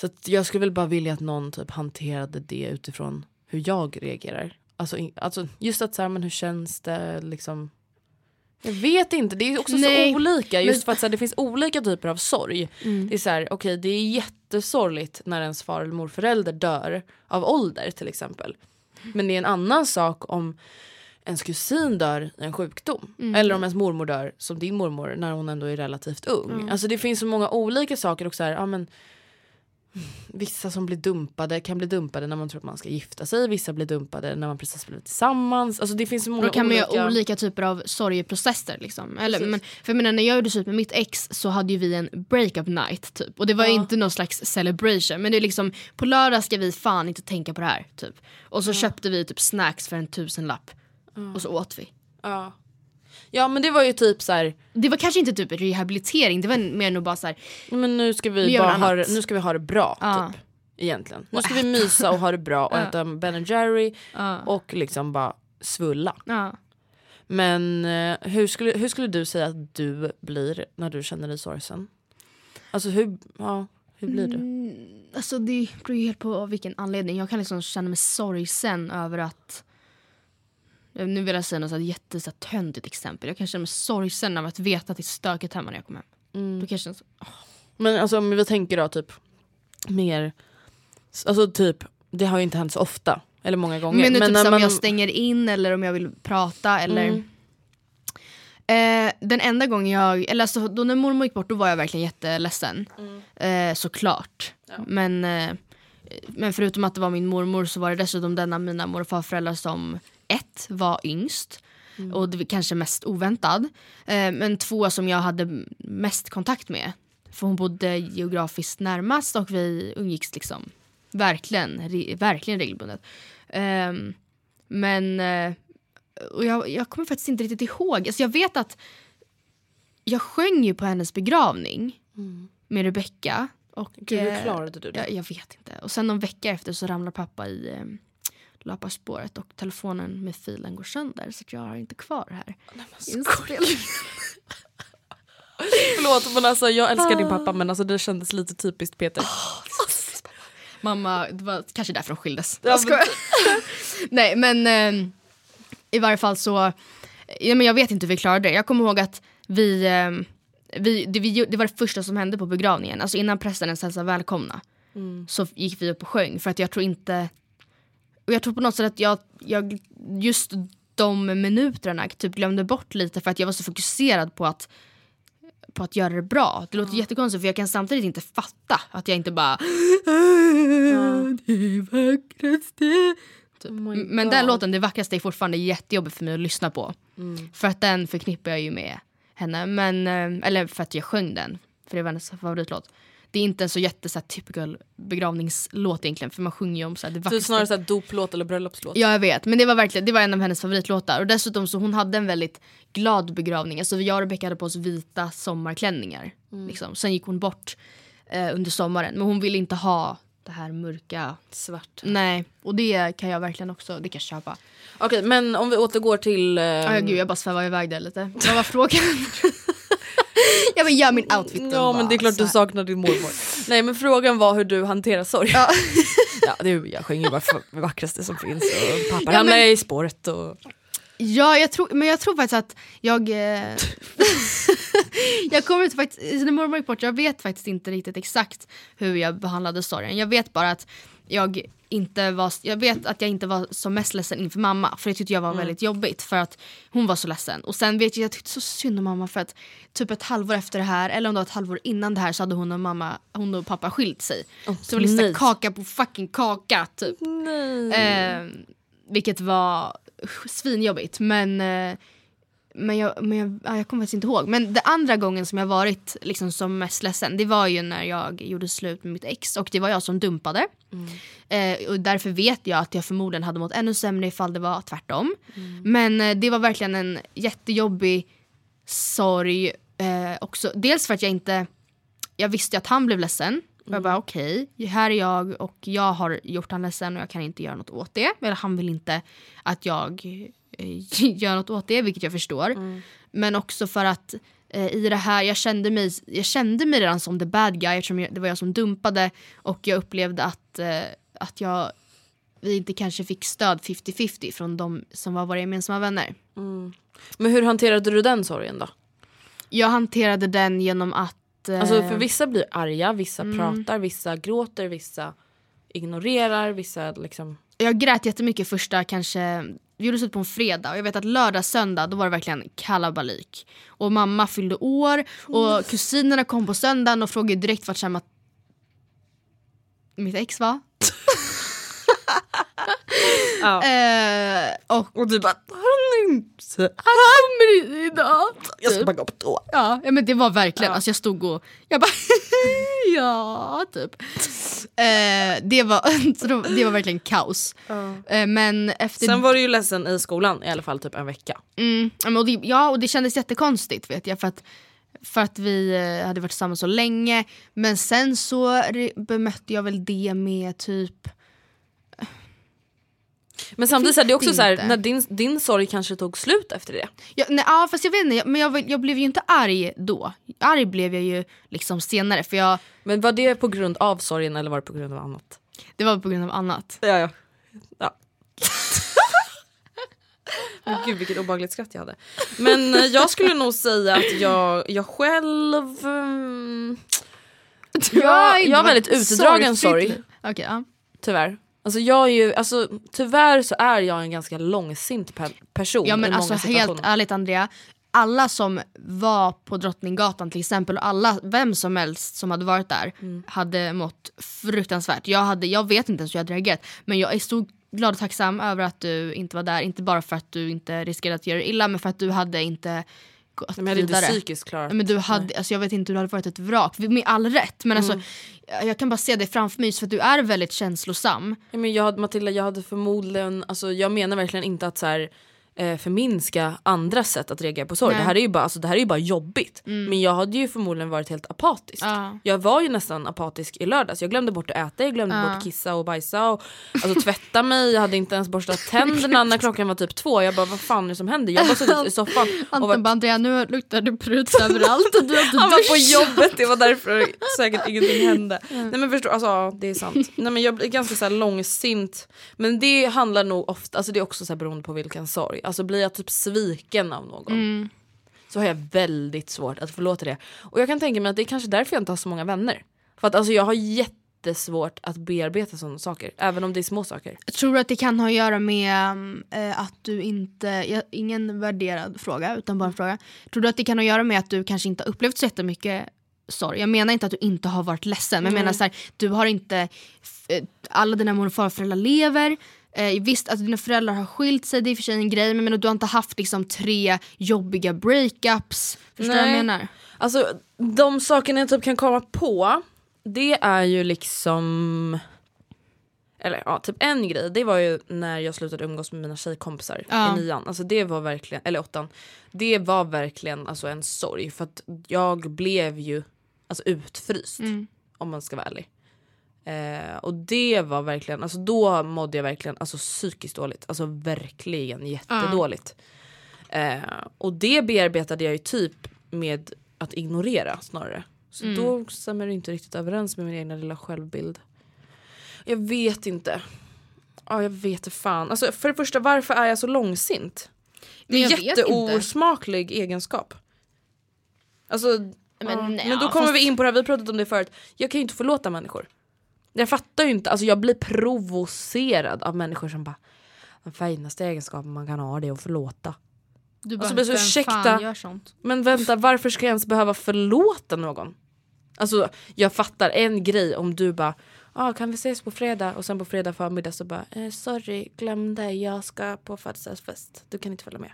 Så att jag skulle väl bara vilja att någon typ hanterade det utifrån hur jag reagerar. Alltså, alltså just att så här, men hur känns det liksom. Jag vet inte, det är också Nej, så olika just men- för att här, det finns olika typer av sorg. Det är så här, okej det är jättesorgligt när ens far eller morförälder dör av ålder till exempel. Men det är en annan sak om ens kusin dör i en sjukdom. Eller om ens mormor dör som din mormor när hon ändå är relativt ung. Alltså det finns så många olika saker och så här, ja men Vissa som blir dumpade kan bli dumpade när man tror att man ska gifta sig. Vissa blir dumpade när man precis blivit tillsammans. Alltså det finns så många Då kan man olika... göra olika typer av sorgeprocesser. Liksom. Eller, Precis. men, för jag menar, när jag gjorde slut med mitt ex så hade ju vi en breakup night. Typ. Och det var ju inte någon slags celebration. Men det är liksom, på lördag ska vi fan inte tänka på det här. Typ. Och så köpte vi typ snacks för en tusenlapp. Och så åt vi. Ja. Ja men det var ju typ så här, Det var kanske inte typ rehabilitering, det var mer nog bara så här, men nu ska Vi bara ha nu ska vi ha det bra Ja. typ. Egentligen. Nu ska vi mysa och ha det bra och äta Ben Jerry och liksom bara svulla. ja. Men eh, hur, skulle, hur skulle du säga att du blir när du känner dig sorgsen? Alltså hur, ja, hur blir du? Alltså det beror ju helt på vilken anledning. Jag kan liksom känna mig sorgsen över att nu vill jag säga något så här jätte så här, töntigt exempel. Jag kan känna mig sorgsen över att veta att det är stökigt hemma när jag kommer hem. Då kan jag känna så, Men alltså om vi tänker då typ mer, alltså typ det har ju inte hänt så ofta. Eller många gånger. men nu typ när som man- jag stänger in eller om jag vill prata eller Mm. Eh, den enda gången jag, eller alltså, då när mormor gick bort då var jag verkligen jätteledsen. Mm. Eh, såklart. Men, eh, men förutom att det var min mormor så var det dessutom den av mina mor och farföräldrar som ett var yngst. Mm. Och kanske mest oväntad. Eh, men två som jag hade mest kontakt med. För hon bodde geografiskt närmast och vi umgicks liksom verkligen, re, verkligen regelbundet. Ehm, men eh, och jag, jag kommer faktiskt inte riktigt ihåg. Alltså jag vet att jag sjöng ju på hennes begravning med Rebecca. Och, Gud, hur eh, klarade du det? Jag, jag vet inte. Och sen någon vecka efter så ramlar pappa i eh, löparspåret och telefonen med filen går sönder så att jag har inte kvar det här. Förlåt men alltså jag älskar din pappa men alltså det kändes lite typiskt Peter. Mamma, det var kanske därför de skildes. Ja, skojar. Nej men eh, i varje fall så, ja, men jag vet inte hur vi klarade det. Jag kommer ihåg att vi, eh, vi, det, vi, det var det första som hände på begravningen. Alltså innan prästen ens hälsade välkomna. Så gick vi upp och sjöng för att jag tror inte, och jag tror på något sätt att jag, jag just de minuterna typ glömde bort lite för att jag var så fokuserad på att på att göra det bra. Det låter jättekonstigt för jag kan samtidigt inte fatta att jag inte bara Det vackraste typ. Men den låten, Det vackraste, är fortfarande jättejobbig för mig att lyssna på. För att den förknippar jag ju med henne. Men, eh, eller för att jag sjöng den. För det var hennes favoritlåt. Det är inte en så jätte så här, typical begravningslåt egentligen för man sjunger ju om så här, det Så vackraste. snarare såhär doplåt eller bröllopslåt. Ja jag vet, men det var verkligen det var en av hennes favoritlåtar. Och dessutom så hon hade en väldigt glad begravning. Alltså jag och Rebecca hade på oss vita sommarklänningar. Liksom. Sen gick hon bort eh, under sommaren. Men hon ville inte ha det här mörka. Svart. Nej, och det kan jag verkligen också, det kan jag köpa. Okej men om vi återgår till... Eh, Ja, gud, jag bara svävar iväg där lite. Vad var frågan? jag vill göra min outfit. Ja men det är klart du saknar din mormor. Nej men frågan var hur du hanterar sorg. Ja. ja, det är, jag sjunger ju bara det vackraste som finns och pappa Ja, hamnar men- i spåret och... Ja, jag tror, men jag tror faktiskt att jag... Eh, jag kommer inte faktiskt, i sin mormor gick bort, jag vet faktiskt inte riktigt exakt hur jag behandlade sorgen. Jag vet bara att jag inte var, jag vet att jag inte var som mest ledsen inför mamma för det tyckte jag var väldigt jobbigt för att hon var så ledsen. Och sen vet jag, jag tyckte så synd om mamma för att typ ett halvår efter det här eller om det var ett halvår innan det här så hade hon och mamma, hon och pappa skilt sig. så det var liksom nej. kaka på fucking kaka typ. Eh, vilket var svinjobbigt men, eh, men, jag, men jag, ja, jag kommer faktiskt inte ihåg. Men det andra gången som jag varit liksom som mest ledsen det var ju när jag gjorde slut med mitt ex och det var jag som dumpade. Eh, och därför vet jag att jag förmodligen hade mått ännu sämre ifall det var tvärtom. Men eh, det var verkligen en jättejobbig sorg. Eh, också. Dels för att jag inte jag visste att han blev ledsen. Och jag bara okej, här är jag och jag har gjort han ledsen och jag kan inte göra något åt det. Eller han vill inte att jag eh, gör något åt det, vilket jag förstår. Men också för att eh, i det här, jag kände, mig, jag kände mig redan som the bad guy eftersom jag, det var jag som dumpade och jag upplevde att, eh, att jag vi inte kanske fick stöd 50-50 från de som var våra gemensamma vänner. Men hur hanterade du den sorgen då? Jag hanterade den genom att... eh, Alltså för vissa blir arga, vissa pratar, vissa gråter, vissa ignorerar, vissa liksom... jag grät jättemycket första kanske, vi gjorde slut på en fredag och jag vet att lördag, söndag då var det verkligen kalabalik. Och mamma fyllde år och kusinerna kom på söndagen och frågade direkt vart Shamma mitt ex var. Ja. Eh, och Och du bara han inte. han kommer idag. Jag ska typ. bara gå på toa. Ja men det var verkligen, Ja. alltså jag stod och jag bara ja typ. Eh, det, var, det var verkligen kaos. Eh, men efter Sen var du ju ledsen i skolan i alla fall typ en vecka. Mm, och det, ja och det kändes jättekonstigt vet jag för att, för att vi eh, hade varit tillsammans så länge. Men sen så bemötte jag väl det med typ Men samtidigt så det är också så här, när din, din sorg kanske tog slut efter det. Ja, nej, ja fast jag vet inte, men jag, jag blev ju inte arg då. Arg blev jag ju liksom senare för jag, Men var det på grund av sorgen eller var det på grund av annat? det var på grund av annat. Ja ja. ja. Men gud vilket obehagligt skratt jag hade. Men eh, jag skulle nog säga att jag, jag själv... mm, jag, jag har väldigt utdragen sorg. Okej, ja. Tyvärr. Alltså jag är ju, alltså, tyvärr så är jag en ganska långsint pe- person Ja men alltså helt ärligt Andrea, alla som var på Drottninggatan till exempel och alla, vem som helst som hade varit där Mm. hade mått fruktansvärt. Jag, hade, jag vet inte ens hur jag hade reagerat men jag är så glad och tacksam över att du inte var där. Inte bara för att du inte riskerade att göra dig illa men för att du hade inte gått Men jag hade inte vidare. psykiskt klarat Men du hade, alltså jag vet inte, du hade varit ett vrak. Med all rätt. Men alltså, jag kan bara se det framför mig för att du är väldigt känslosam. Ja, men jag hade, Matilda, jag hade förmodligen, alltså, jag menar verkligen inte att så här, eh, förminska andras sätt att reagera på sorg. Nej. Mm. Det här, är ju bara, alltså, det här är ju bara jobbigt. Men jag hade ju förmodligen varit helt apatisk. Ja. Jag var ju nästan apatisk i lördags. Jag glömde bort att äta, jag glömde Ja. bort att kissa och bajsa och alltså, tvätta mig. Jag hade inte ens borstat tänderna när klockan var typ två. Jag bara vad fan är det som händer? Jag bara suttit i soffan och Anton bara Andrea nu luktar det pruts överallt och du har inte han var på duschat." jobbet, det var därför säkert ingenting hände. Nej men förstå, alltså det är sant. Nej men jag blir ganska så här långsint. Men det handlar nog ofta, alltså det är också så här beroende på vilken sorg. Alltså blir jag typ sviken av någon. Så har jag väldigt svårt att förlåta det. Och jag kan tänka mig att det är kanske därför jag inte har så många vänner. För att alltså jag har jättesvårt att bearbeta sådana saker. Även om det är små saker. Tror du att det kan ha att göra med eh, att du inte, ingen värderad fråga utan bara en fråga. Tror du att det kan ha att göra med att du kanske inte har upplevt så jättemycket sorg? Jag menar inte att du inte har varit ledsen men jag menar så här, du har inte, eh, alla dina mor och farföräldrar lever. Eh, visst att dina föräldrar har skilt sig, det är i och för sig en grej men menar, du har inte haft liksom tre jobbiga breakups. Förstår du vad jag menar? Alltså de sakerna jag typ kan komma på det är ju liksom eller ja, typ en grej, det var ju när jag slutade umgås med mina tjejkompisar Ja. i nian. Alltså det var verkligen, eller åttan. Det var verkligen alltså en sorg för att jag blev ju alltså utfryst. Mm. Om man ska vara ärlig. Eh, och det var verkligen, alltså då mådde jag verkligen alltså, psykiskt dåligt. Alltså verkligen jättedåligt. Eh, och det bearbetade jag ju typ med att ignorera snarare. Så då stämmer det inte riktigt överens med min egna lilla självbild. Jag vet inte. Ja jag vet fan. Alltså, för det första varför är jag så långsint? Det är en jätteosmaklig egenskap. Alltså, men, Men, men ja, då kommer vi in på det här, vi pratat om det förut. Jag kan ju inte förlåta människor. Jag fattar ju inte, alltså jag blir provocerad av människor som bara den finaste egenskapen man kan ha det är att förlåta. Du bara, Alltså, men så vem ursäkta. fan gör sånt? Men vänta, varför ska jag ens behöva förlåta någon? Alltså jag fattar en grej om du bara ah, kan vi ses på fredag och sen på fredag förmiddag så bara eh, sorry glömde jag ska på födelsedagsfest. Du kan inte följa med.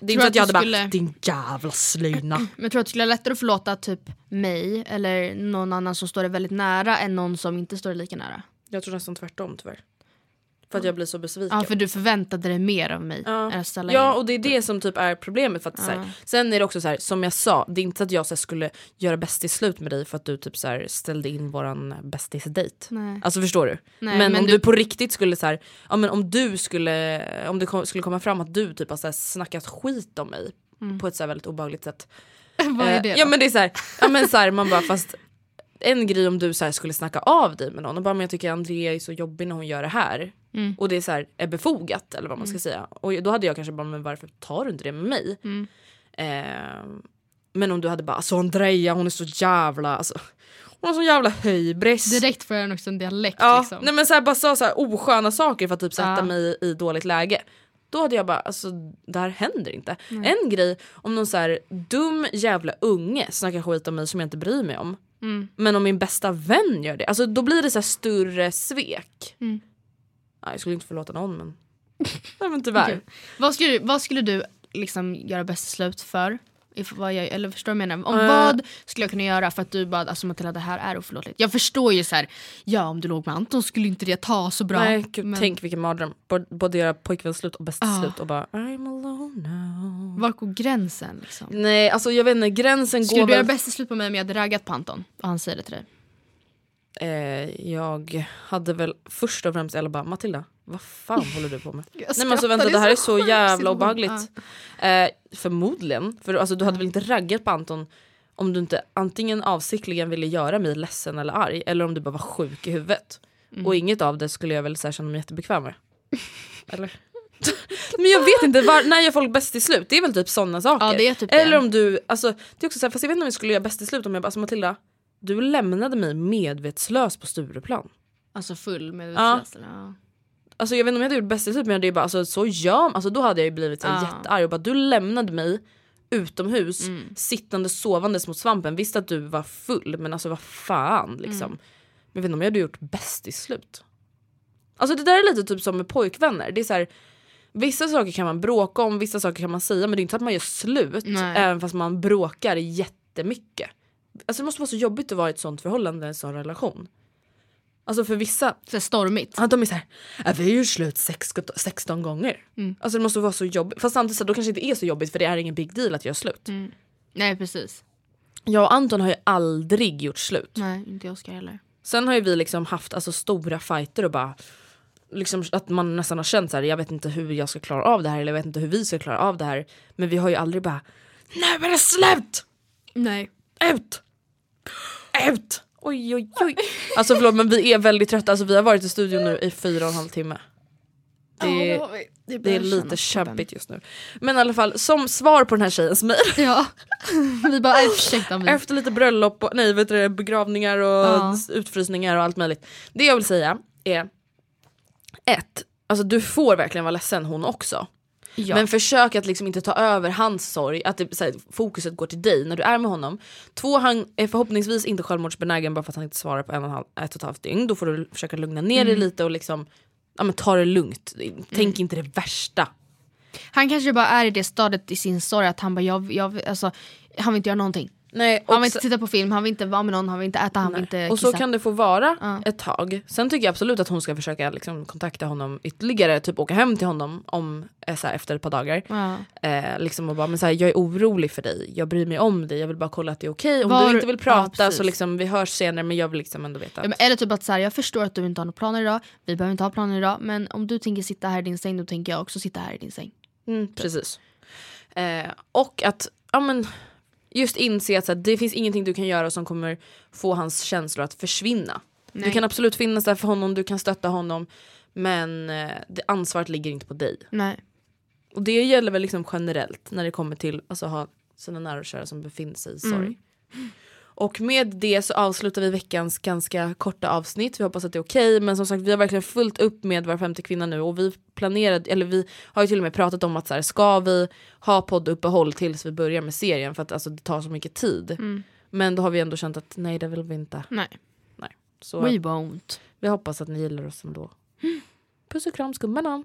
Det är Tror inte så att jag hade du skulle- bara din jävla slyna. Men jag tror att det skulle vara lättare att förlåta typ mig eller någon annan som står dig väldigt nära än någon som inte står dig lika nära. jag tror nästan tvärtom tyvärr. För att jag blir så besviken. Ja för du förväntade dig mer av mig Ja. Ja och det är det som typ är problemet. För att, så här, sen är det också så här, som jag sa, det är inte att jag så här, skulle göra bästis slut med dig för att du typ så ställde in våran bästis-dejt. Alltså förstår du? Nej, men, men om du... du- på riktigt skulle så här, ja men om du skulle, om det kom, skulle komma fram att du typ har så snackat skit om mig på ett så väldigt obehagligt sätt. Vad är det Eh, då? Ja men det är så ja men så man bara fast en grej om du så skulle snacka av dig med någon och bara men jag tycker Andrea är så jobbig när hon gör det här. Mm. Och det är så här, är befogat eller vad man ska säga. Och då hade jag kanske bara men varför tar du inte det med mig? Mm. Eh, men om du hade bara alltså Andrea hon är så jävla alltså, hon har så jävla höjbris. Direkt får jag också en dialekt Ja, liksom. nej men så här, bara sa så här osköna saker för att typ sätta Ja. mig i dåligt läge. Då hade jag bara, alltså det här händer inte. En grej om någon så här dum jävla unge snackar skit om mig som jag inte bryr mig om. Mm. Men om min bästa vän gör det, alltså då blir det så större svek. Mm. Nej, jag skulle inte förlåta någon men, nej, men tyvärr. Okej. Vad, skulle, du- vad skulle du liksom göra bäst slut för? If, vad jag, eller förstår du vad jag menar? Om Eh. vad skulle jag kunna göra för att du bara alltså Matilda det här är oförlåtligt? Jag förstår ju så här. ja om du låg med Anton skulle inte det ta så bra. Nej, gud, men tänk vilken mardröm. Både- göra pojkvänsslut och bästa Ah. slut och bara I'm alone now. var går gränsen liksom? Nej alltså jag vet inte, gränsen Skulle går du göra bästa slut på mig om jag hade raggat på Anton? Och han säger det till dig. Eh, jag hade väl först och främst eller bara Matilda, vad fan håller du på med? Jag Nej men alltså vänta det det här så är så jävla obehagligt. Eh, förmodligen, för alltså, du hade väl inte raggat på Anton om du inte antingen avsiktligen ville göra mig ledsen eller arg eller om du bara var sjuk i huvudet. Mm. Och inget av det skulle jag väl så här, känna mig jättebekväm med. eller? men jag vet inte, var, när gör folk bäst i slut? Det är väl typ sådana saker. Ja, typ eller om du, alltså, det är också så här, fast jag vet inte om jag skulle göra bäst i slut om jag bara, alltså Matilda, du lämnade mig medvetslös på Stureplan. Alltså full med Ja. Alltså jag vet inte om jag hade gjort bäst i slut men det är bara alltså, så gör alltså då hade jag ju blivit så Ja. jättearg och bara du lämnade mig utomhus Mm. sittande sovandes mot svampen. Visste att du var full men alltså vad fan liksom. Mm. Men jag vet inte om jag hade gjort bäst i slut. Alltså det där är lite typ som med pojkvänner. Det är så här, vissa saker kan man bråka om, vissa saker kan man säga men det är inte så att man gör slut Nej. även fast man bråkar jättemycket. Alltså det måste vara så jobbigt att vara i ett sånt förhållande, en sån relation. Alltså för vissa, Så stormigt. Ja, de är såhär, "Ja, vi har gjort slut sex, 16 gånger. Mm. Alltså det måste vara så jobbigt. Fast samtidigt så då kanske det inte är så jobbigt för det är ingen big deal att göra slut. Mm. Nej precis. Jag och Anton har ju aldrig gjort slut. Nej inte Oskar heller. Sen har ju vi liksom haft alltså, stora fighter och bara Liksom att man nästan har känt så här, jag vet inte hur jag ska klara av det här eller jag vet inte hur vi ska klara av det här. Men vi har ju aldrig bara, nu är det slut! Nej. Ut! Ut! Oj oj oj. Alltså förlåt men vi är väldigt trötta, alltså, vi har varit i studion nu i fyra och en halv timme. Det är, det är lite kämpigt just nu. Men i alla fall, som svar på den här tjejens mejl. Ja. Vi bara, "Aj, ursäkta mig. Efter lite bröllop, och, nej vet du, det, begravningar och Ja. utfrysningar och allt möjligt. Det jag vill säga är ett, alltså du får verkligen vara ledsen hon också. Ja. Men försök att liksom inte ta över hans sorg, att det, här, fokuset går till dig när du är med honom. Två, han är förhoppningsvis inte självmordsbenägen bara för att han inte svarar på en och en halv, ett och ett halvt dygn. Då får du försöka lugna ner dig lite och liksom, ja, men ta det lugnt. Tänk inte det värsta. Han kanske bara är i det stadiet i sin sorg att han bara, jag, jag, alltså, han vill inte göra någonting. Nej, Han vill inte titta på film, han vill inte vara med någon, han vill inte äta, han vill inte Och så kissa. kan det få vara Ja. ett tag. Sen tycker jag absolut att hon ska försöka liksom, kontakta honom ytterligare, typ åka hem till honom om, eh, så här, efter ett par dagar. Ja. Eh, liksom och bara, men så här, jag är orolig för dig, jag bryr mig om dig, jag vill bara kolla att det är okej. Om Var- du inte vill ja, prata precis. så liksom, vi hörs senare men jag vill liksom ändå veta. Ja, men eller typ att så här, jag förstår att du inte har några planer idag, vi behöver inte ha planer idag, men om du tänker sitta här i din säng då tänker jag också sitta här i din säng. Mm, precis. Eh, och att ja, men, just inse att så här, det finns ingenting du kan göra som kommer få hans känslor att försvinna. Du Nej. kan absolut finnas där för honom, du kan stötta honom men eh, det ansvaret ligger inte på dig. Nej. Och det gäller väl liksom generellt när det kommer till alltså, ha sina nära och kära som befinner sig i sorg. Och med det så avslutar vi veckans ganska korta avsnitt. Vi hoppas att det är okej men som sagt vi har verkligen fullt upp med Var femte kvinna nu och vi planerade, eller vi har ju till och med pratat om att så här, ska vi ha podduppehåll tills vi börjar med serien för att alltså, det tar så mycket tid. Men då har vi ändå känt att nej det vill vi inte. Nej. Nej. Så We won't. vi hoppas att ni gillar oss ändå. Puss och kram skummarna!